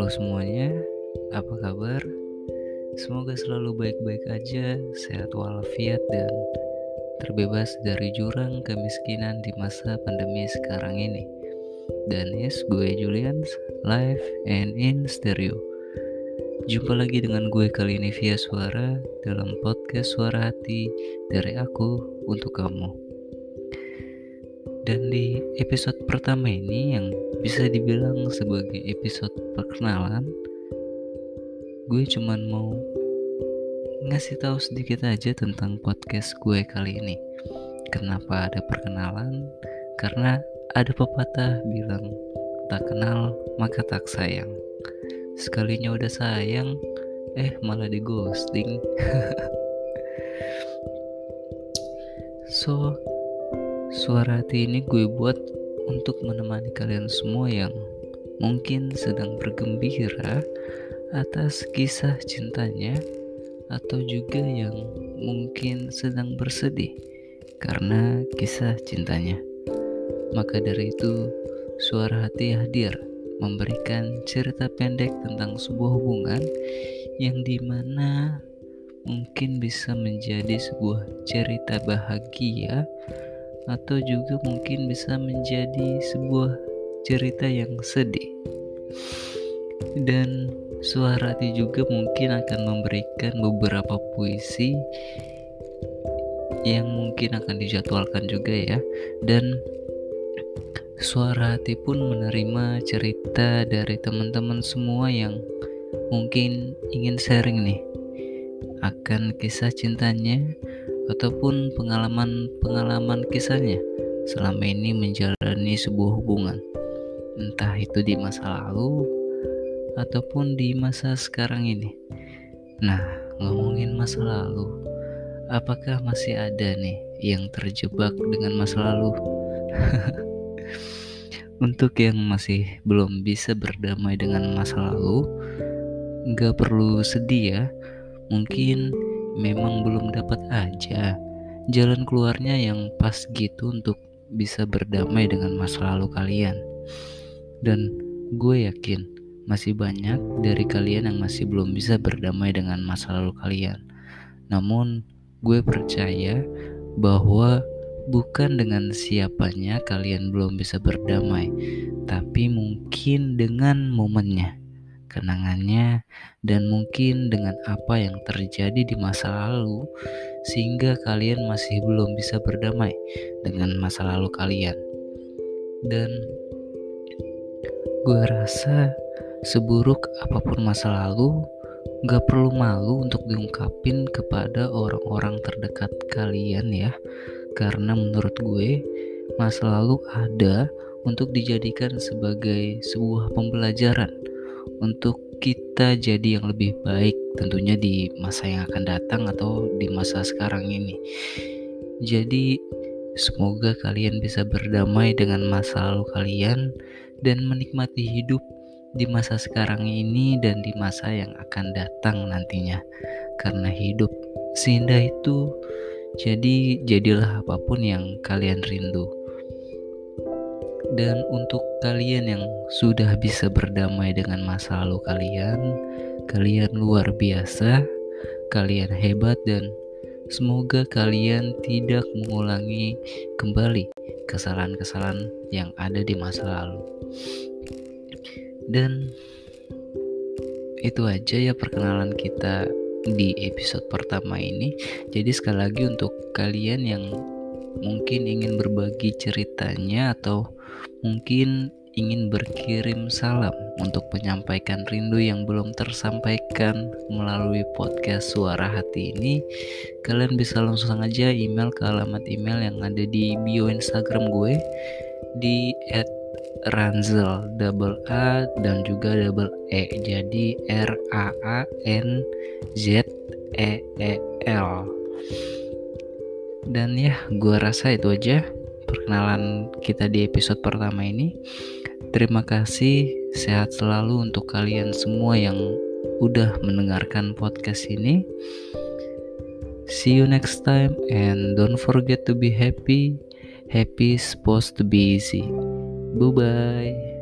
Halo semuanya, apa kabar? Semoga selalu baik-baik aja, sehat walafiat dan terbebas dari jurang kemiskinan di masa pandemi sekarang ini. Dan yes, gue Julian, live and in stereo. Jumpa lagi dengan gue kali ini via suara dalam podcast Suara Hati dari aku untuk kamu. Dan di episode pertama ini yang bisa dibilang sebagai episode perkenalan, gue cuman mau ngasih tahu sedikit aja tentang podcast gue kali ini. Kenapa ada perkenalan? Karena ada pepatah bilang tak kenal maka tak sayang. Sekalinya udah sayang, eh malah di ghosting. so, Suara hati ini gue buat untuk menemani kalian semua yang mungkin sedang bergembira atas kisah cintanya atau juga yang mungkin sedang bersedih karena kisah cintanya. Maka dari itu, suara hati hadir memberikan cerita pendek tentang sebuah hubungan yang di mana mungkin bisa menjadi sebuah cerita bahagia atau juga mungkin bisa menjadi sebuah cerita yang sedih. Dan suara hati juga mungkin akan memberikan beberapa puisi yang mungkin akan dijadwalkan juga ya. Dan suara hati pun menerima cerita dari teman-teman semua yang mungkin ingin sharing nih akan kisah cintanya ataupun pengalaman-pengalaman kisahnya selama ini menjalani sebuah hubungan, entah itu di masa lalu ataupun di masa sekarang ini. Nah, ngomongin masa lalu, apakah masih ada nih yang terjebak dengan masa lalu? Untuk yang masih belum bisa berdamai dengan masa lalu, nggak perlu sedih ya. Mungkin memang belum dapat aja jalan keluarnya yang pas gitu untuk bisa berdamai dengan masa lalu kalian. Dan gue yakin masih banyak dari kalian yang masih belum bisa berdamai dengan masa lalu kalian. Namun gue percaya bahwa bukan dengan siapanya kalian belum bisa berdamai, tapi mungkin dengan momennya kenangannya, dan mungkin dengan apa yang terjadi di masa lalu, sehingga kalian masih belum bisa berdamai dengan masa lalu kalian. Dan gue rasa seburuk apa pun masa lalu, gak perlu malu untuk diungkapin kepada orang-orang terdekat kalian ya. Karena menurut gue, masa lalu ada untuk dijadikan sebagai sebuah pembelajaran untuk kita jadi yang lebih baik tentunya di masa yang akan datang atau di masa sekarang ini. Jadi semoga kalian bisa berdamai dengan masa lalu kalian dan menikmati hidup di masa sekarang ini dan di masa yang akan datang nantinya. Karena hidup seindah itu jadi jadilah apa pun yang kalian rindu. Dan untuk kalian yang sudah bisa berdamai dengan masa lalu kalian, kalian luar biasa, kalian hebat dan semoga kalian tidak mengulangi kembali kesalahan-kesalahan yang ada di masa lalu. Dan itu aja ya perkenalan kita di episode pertama ini. Jadi sekali lagi untuk kalian yang mungkin ingin berbagi ceritanya atau mungkin ingin berkirim salam untuk menyampaikan rindu yang belum tersampaikan melalui podcast Suara Hati ini, kalian bisa langsung aja email ke alamat email yang ada di bio Instagram gue di Ranzel double A dan juga double E. Jadi R A A N Z E E L. Dan ya gue rasa itu aja perkenalan kita di episode pertama ini. Terima kasih, sehat selalu untuk kalian semua yang udah mendengarkan podcast ini. See you next time and don't forget to be happy. Happy is supposed to be easy. Bye bye.